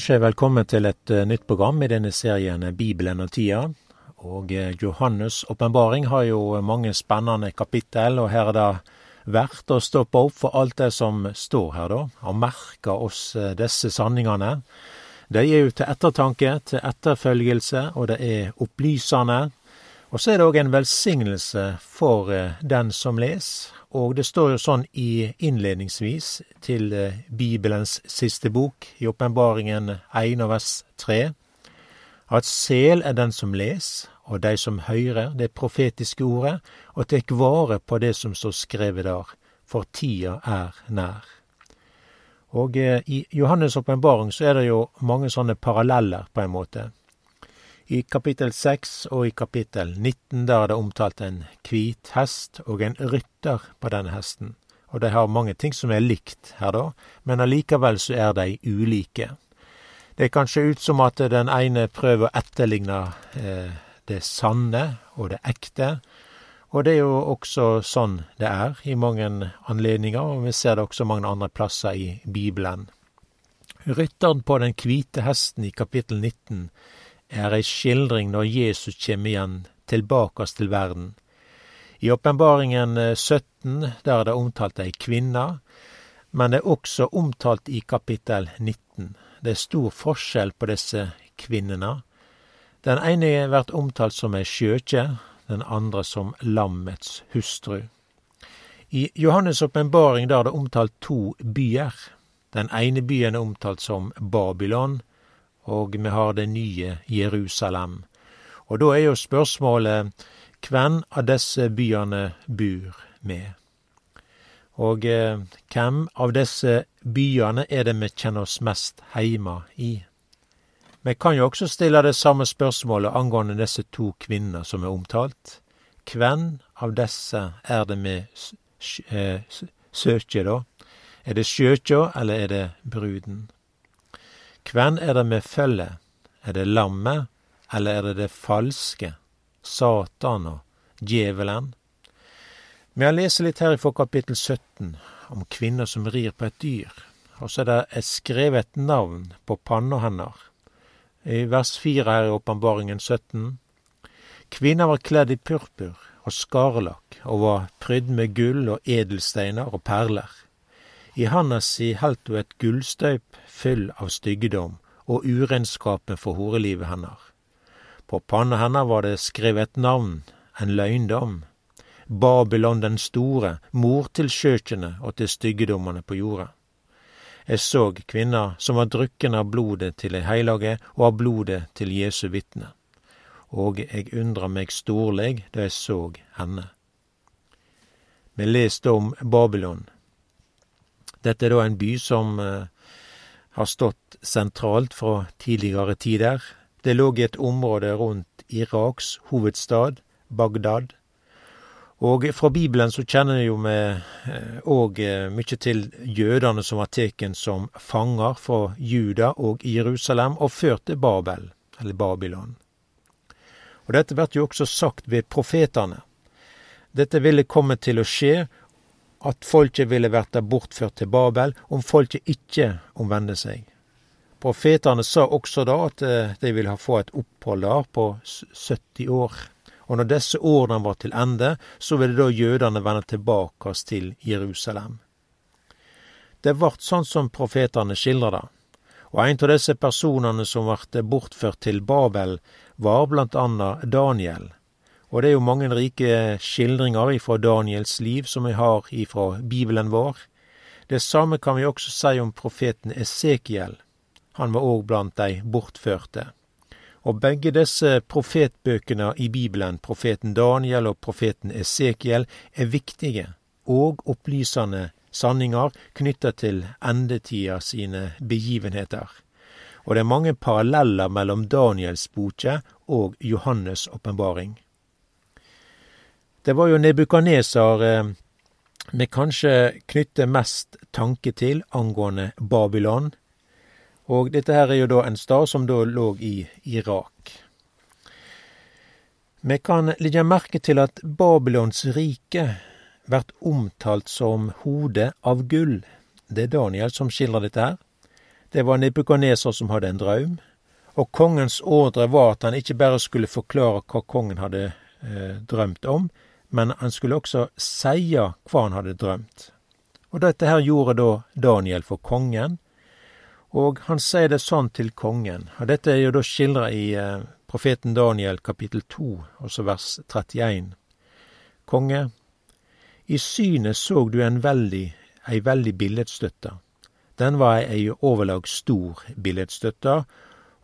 Da er velkommen til et uh, nytt program i denne serien Bibelen og tida. Og uh, Johannes' åpenbaring har jo mange spennende kapittel, og her er det verdt å stoppe opp for alt det som står her, da, og merke oss disse sanningene. De er jo til ettertanke, til etterfølgelse, og det er opplysende. Og så er det òg en velsignelse for den som leser, og det står jo sånn i innledningsvis til eh, Bibelens siste bok, i Åpenbaringen 1 og vers 3, at sel er den som les, og de som hører det profetiske ordet, og tek vare på det som står skrevet der, for tida er nær. Og eh, i Johannes' åpenbaring så er det jo mange sånne paralleller, på en måte. I kapittel 6 og i kapittel 19 der er det omtalt en hvit hest og en rytter på denne hesten. Og de har mange ting som er likt her, da, men allikevel så er de ulike. Det kan se ut som at den ene prøver å etterligne eh, det sanne og det ekte. Og det er jo også sånn det er i mange anledninger, og vi ser det også mange andre plasser i Bibelen. Rytteren på den hvite hesten i kapittel 19 er ei skildring når Jesus kjem igjen tilbake til verden. I åpenbaringen 17 eh, der er det omtalt ei kvinne, men det er også omtalt i kapittel 19. Det er stor forskjell på disse kvinnene. Den ene blir omtalt som ei skjøkje, den andre som lammets hustru. I Johannes' åpenbaring er det omtalt to byer. Den ene byen er omtalt som Babylon, og vi har det nye Jerusalem. Og da er jo spørsmålet hvem av disse byene bor med? Og eh, hvem av disse byene er det vi kjenner oss mest heime i? Vi kan jo også stille det samme spørsmålet angående disse to kvinner som er omtalt. Hvem av disse er det vi eh, søker, da? Er det sjøkja, eller er det bruden? Hvem er det vi følger? Er det lammet, eller er det det falske, Satan og djevelen? Vi har lest litt her fra kapittel 17 om kvinner som rir på et dyr, og så er det skrevet et navn på panna hennes. I vers 4 her i Åpenbaringen 17. Kvinna var kledd i purpur og skarlakk og var prydd med gull og edelsteiner og perler. I handa si heldt ho et gullstøyp full av styggedom og urenskapen for horelivet hennar. På panna hennar var det skrevet et navn, en løgndom. Babylon den store, mor til skjøkene og til styggedommene på jorda. Jeg så kvinna som var drukken av blodet til ei heilage og av blodet til Jesu vitne. Og eg undra meg storleg da jeg så henne. Vi leste om Babylon. Dette er da en by som eh, har stått sentralt fra tidligere tider. Det lå i et område rundt Iraks hovedstad, Bagdad. Og fra Bibelen så kjenner jo vi òg eh, eh, mye til jødene som var tatt som fanger fra Juda og Jerusalem og ført til Babel, eller Babylon. Og dette blir jo også sagt ved profetene. Dette ville komme til å skje, at folket ville verta bortført til Babel om folket ikke omvendte seg. Profetene sa også da at eh, de ville få et opphold der på 70 år. Og når disse årene var til ende, så ville da jødene vende tilbake til Jerusalem. Det vart sånn som profetene skildrer det. Og en av disse personene som ble bortført til Babel, var blant annet Daniel, og det er jo mange rike skildringer ifra Daniels liv som vi har ifra Bibelen vår. Det samme kan vi også si om profeten Esekiel. Han var òg blant de bortførte. Og begge disse profetbøkene i Bibelen, profeten Daniel og profeten Esekiel, er viktige og opplysende sanninger knytta til endetida sine begivenheter. Og det er mange paralleller mellom Daniels boke og Johannes' åpenbaring. Det var jo Nebukaneser eh, vi kanskje knytter mest tanke til angående Babylon. Og dette her er jo da en stad som da lå i Irak. Vi kan legge merke til at Babylons rike blir omtalt som hode av gull. Det er Daniel som skildrer dette her. Det var Nebukadneser som hadde en drøm, og kongens ordre var at han ikke bare skulle forklare hva kongen hadde eh, drømt om, men han skulle også seie hva han hadde drømt. Og dette her gjorde da Daniel for kongen, og han sier det sånn til kongen. Og dette er jo da skildra i eh, profeten Daniel kapittel 2, også vers 31. Konge, i synet så du en veldig, ei veldig billedstøtte. Den var ei overlag stor billedstøtte.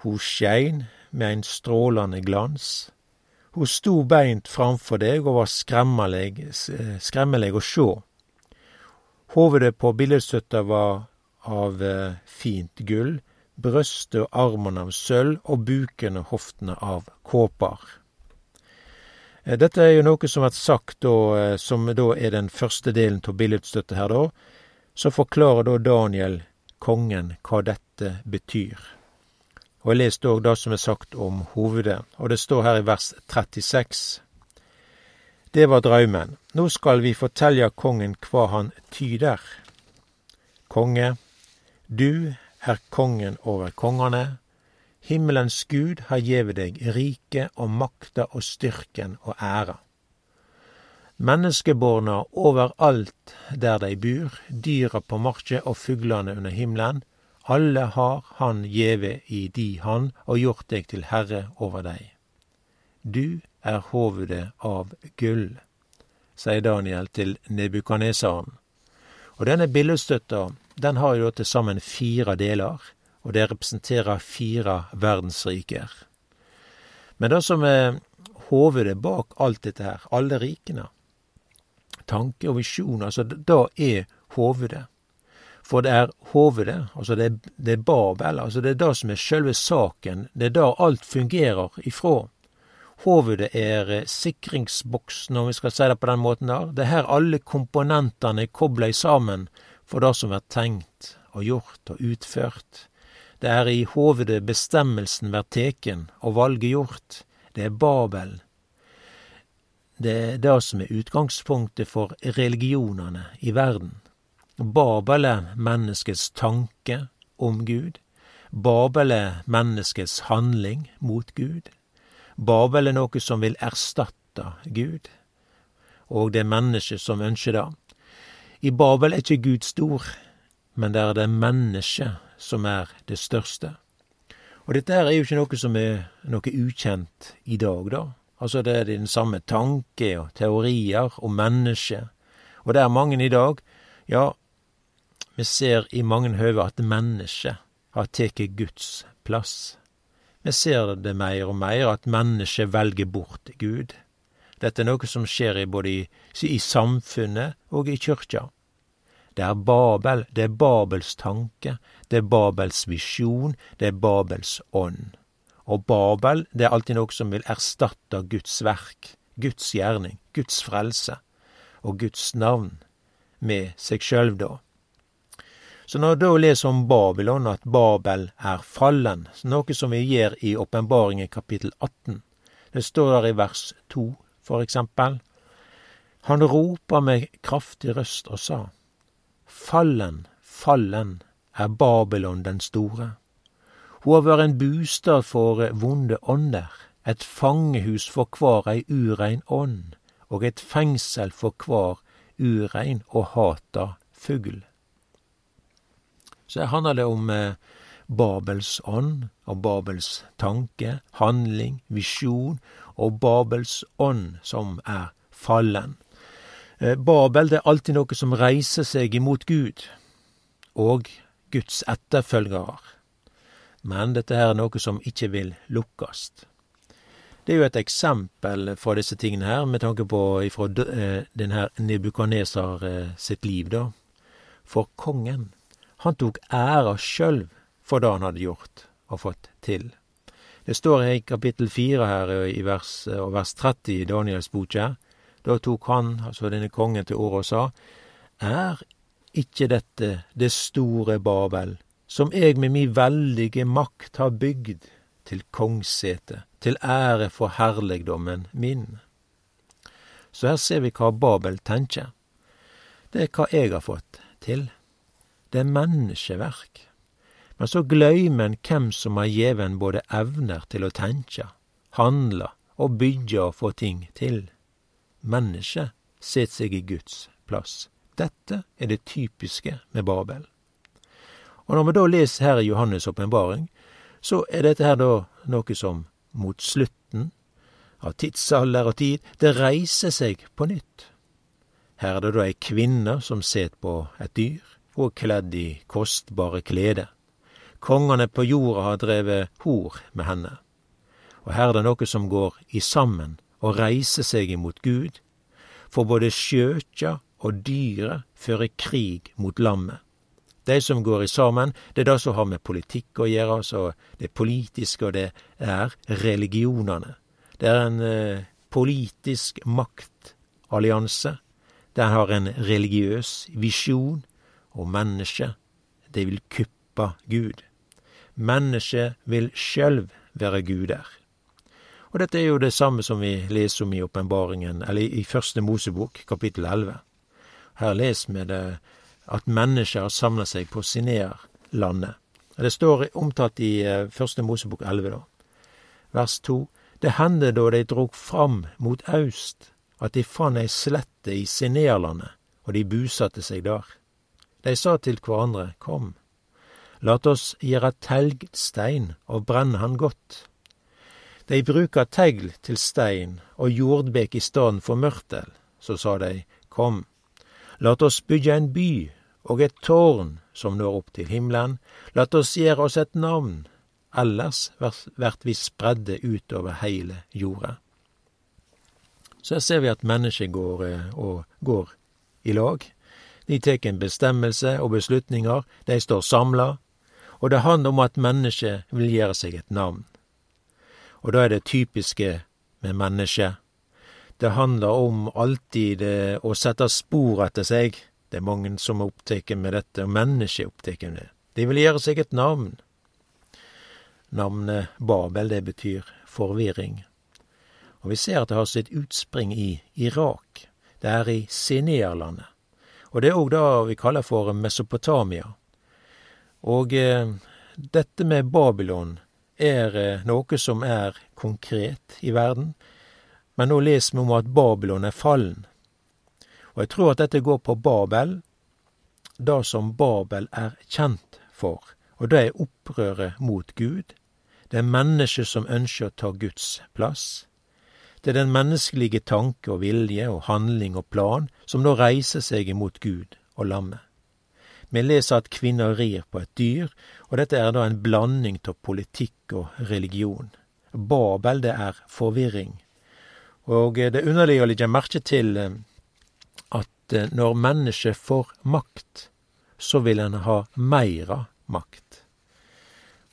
Hun skein med ein strålande glans. Hun sto beint framfor deg og var skremmeleg å sjå. Hovedet på billedstøtta var av eh, fint gull, brøstet og armene av sølv og buken og hoftene av kåper. Eh, dette er jo noe som er sagt, da, eh, som da er den første delen av billedstøtta her, da så forklarer da Daniel kongen hva dette betyr. Og jeg leste òg det som er sagt om hovedet, og det står her i vers 36. Det var draumen. Nå skal vi fortelja kongen hva han tyder. Konge, du er kongen over kongene. Himmelens Gud har gjeve deg rike og makta og styrken og æra. Menneskeborna overalt der dei bur, dyra på markje og fuglane under himmelen, alle har Han gjeve i di han og gjort deg til herre over deg. Du er hovedet av gull, sier Daniel til Nebukanesaren. Og denne billedstøtta, den har jo til sammen fire deler, og det representerer fire verdensriker. Men det som er hovedet bak alt dette her, alle rikene, tanke og visjon, altså det er hovedet. For det er hovedet, altså det er, det er Babel, altså det er det som er sjølve saken, det er der alt fungerer ifra. Hovedet er eh, sikringsboksen, om vi skal si det på den måten der. Det er her alle komponentene er kobla sammen for det som er tenkt og gjort og utført. Det er i hovedet bestemmelsen blir teken og valget gjort. Det er Babel, det er det som er utgangspunktet for religionene i verden. Babel er menneskets tanke om Gud. Babel er menneskets handling mot Gud. Babel er noe som vil erstatte Gud, og det er mennesket som ønsker det. I Babel er ikke Gud stor, men det er det mennesket som er det største. Og dette er jo ikke noe som er noe ukjent i dag, da. Altså det er den samme tanke og teorier om mennesket. Og det er mange i dag, ja, vi ser i mange høve at mennesket har tatt Guds plass. Vi ser det mer og mer, at mennesket velger bort Gud. Dette er noe som skjer både i, i samfunnet og i kyrkja. Det er Babel, det er Babels tanke, det er Babels visjon, det er Babels ånd. Og Babel, det er alltid noe som vil erstatte Guds verk, Guds gjerning, Guds frelse og Guds navn med seg sjølv, da. Så når vi da leser om Babylon, at Babel er fallen, noe som vi gjør i Åpenbaringen kapittel 18, det står der i vers 2, for eksempel, han ropa med kraftig røst og sa, Fallen, fallen er Babylon den store. Hun har vært en bostad for vonde ånder, et fangehus for hver ei urein ånd, og et fengsel for hver urein og hata fugl. Så handler det om eh, Babels ånd og Babels tanke, handling, visjon og Babels ånd som er fallen. Eh, Babel det er alltid noe som reiser seg imot Gud og Guds etterfølgere. Men dette her er noe som ikke vil lukkast. Det er jo et eksempel fra disse tingene her, med tanke på ifra eh, den Nebukaneser sitt liv, da. For kongen, han tok æra sjølv for det han hadde gjort og fått til. Det står i kapittel fire her i vers, og vers 30 i Daniels bok her. Da tok han, altså denne kongen, til orde og sa, Er ikke dette det store Babel, som eg med mi veldige makt har bygd til kongssete, til ære for herlegdommen min. Så her ser vi hva Babel tenker. Det er hva eg har fått til. Det er menneskeverk. Men så gløymer en hvem som har gjeve en både evner til å tenke, handle og bygge og få ting til. Mennesket set seg i Guds plass. Dette er det typiske med Babel. Og når vi da leser her i Johannes' åpenbaring, så er dette her da noe som mot slutten av tidsalder og tid, det reiser seg på nytt. Her er det da ei kvinne som set på et dyr, og kledd i kostbare klede. Kongene på jorda har drevet hor med henne. Og her er det noe som går i sammen og reiser seg imot Gud, for både skjøtja og dyret fører krig mot lammet. De som går i sammen, det er det som har med politikk å gjøre, altså det politiske, og det er religionene. Det er en eh, politisk maktallianse. Den har en religiøs visjon, og mennesket, det vil kuppe Gud. Mennesket vil sjølv være guder. Og dette er jo det samme som vi leser om i åpenbaringen, eller i Første Mosebok, kapittel 11. Her leser vi det at mennesker har samla seg på Sinearlandet. Det står omtalt i eh, Første Mosebok 11, da. Vers 2. Det hendte da de drog fram mot aust, at de fant ei slette i Sinearlandet, og de busatte seg der. De sa til hverandre, Kom, lat oss gjøre telgstein og brenne han godt. De bruka tegl til stein og jordbek i staden for mørtel. Så sa de, Kom, lat oss bygge en by og et tårn som når opp til himmelen, lat oss gjøre oss et navn, ellers vert vi spredde utover heile jorda. Så her ser vi at mennesket går eh, går i lag. De tek en bestemmelse og beslutninger, de står samla, og det handler om at mennesket vil gjøre seg et navn. Og da er det typiske med mennesket. Det handler om alltid eh, å sette spor etter seg. Det er mange som er opptatt med dette, og mennesket er opptatt med det. De vil gjøre seg et navn. Navnet Babel, det betyr forvirring. Og vi ser at det har sitt utspring i Irak. Det er i Sineerlandet. Og det er òg det vi kaller for Mesopotamia. Og eh, dette med Babylon er eh, noe som er konkret i verden. Men nå leser vi om at Babylon er fallen. Og jeg tror at dette går på Babel, det som Babel er kjent for. Og det er opprøret mot Gud. Det er mennesker som ønsker å ta Guds plass. Det er den menneskelige tanke og vilje og handling og plan som nå reiser seg imot Gud og lammet. Vi leser at kvinner rir på et dyr, og dette er da en blanding av politikk og religion. Babel, det er forvirring. Og det er underlig å legge merke til eh, at eh, når mennesket får makt, så vil en ha meira makt.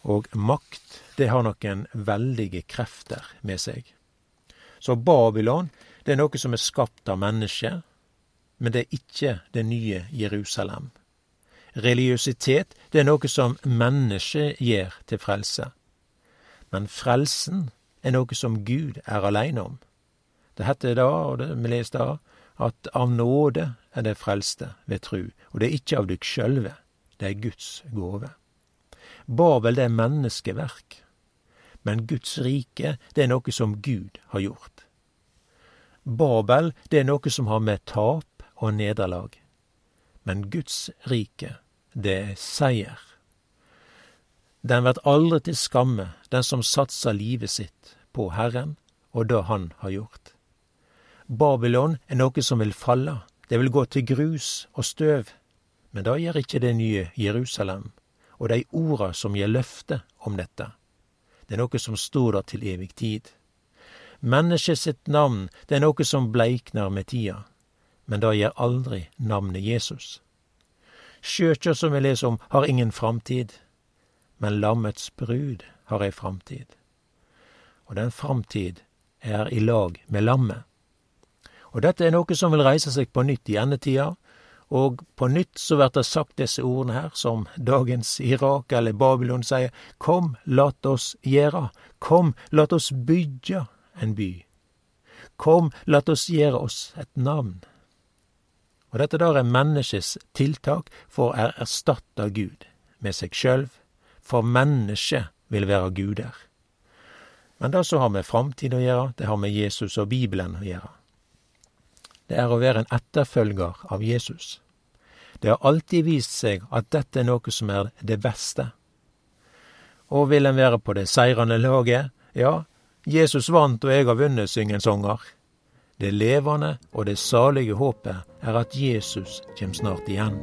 Og makt, det har noen veldige krefter med seg. Så Babylon, det er noe som er skapt av mennesket, men det er ikke det nye Jerusalem. Religiøsitet, det er noe som mennesket gjør til frelse. Men frelsen er noe som Gud er aleine om. Det heter da, og det, vi leser da, at av nåde er det frelste ved tru, og det er ikke av dykk sjølve, det er Guds gåve. Babel, det er menneskeverk, men Guds rike, det er noe som Gud har gjort. Babel, det er noe som har med tap og nederlag, men Guds rike, det er seier. Den vert aldri til skamme, den som satser livet sitt på Herren og det Han har gjort. Babylon er noe som vil falle, det vil gå til grus og støv. Men det gjør ikke det nye Jerusalem, og de orda som gir løfte om dette. Det er noe som står der til evig tid. Mennesket sitt navn, det er noe som bleikner med tida, men det gjør aldri navnet Jesus. Kyrkja som vi leser om, har ingen framtid, men lammets brud har ei framtid. Og den framtid er i lag med lammet. Og dette er noe som vil reise seg på nytt i endetida, og på nytt så blir det sagt disse ordene her, som dagens Irak eller Babylon sier, Kom, lat oss gjera, kom, lat oss bygge en by. Kom, lat oss gjere oss et navn. Og dette der er menneskets tiltak for å erstatte Gud med seg sjølv, for mennesket vil være guder. Men det som har med framtid å gjøre, det har med Jesus og Bibelen å gjøre. Det er å være en etterfølger av Jesus. Det har alltid vist seg at dette er noe som er det beste. Og vil en være på det seirende laget, ja, Jesus vant og jeg har vunnet, synger en sanger. Det levende og det salige håpet er at Jesus kjem snart igjen.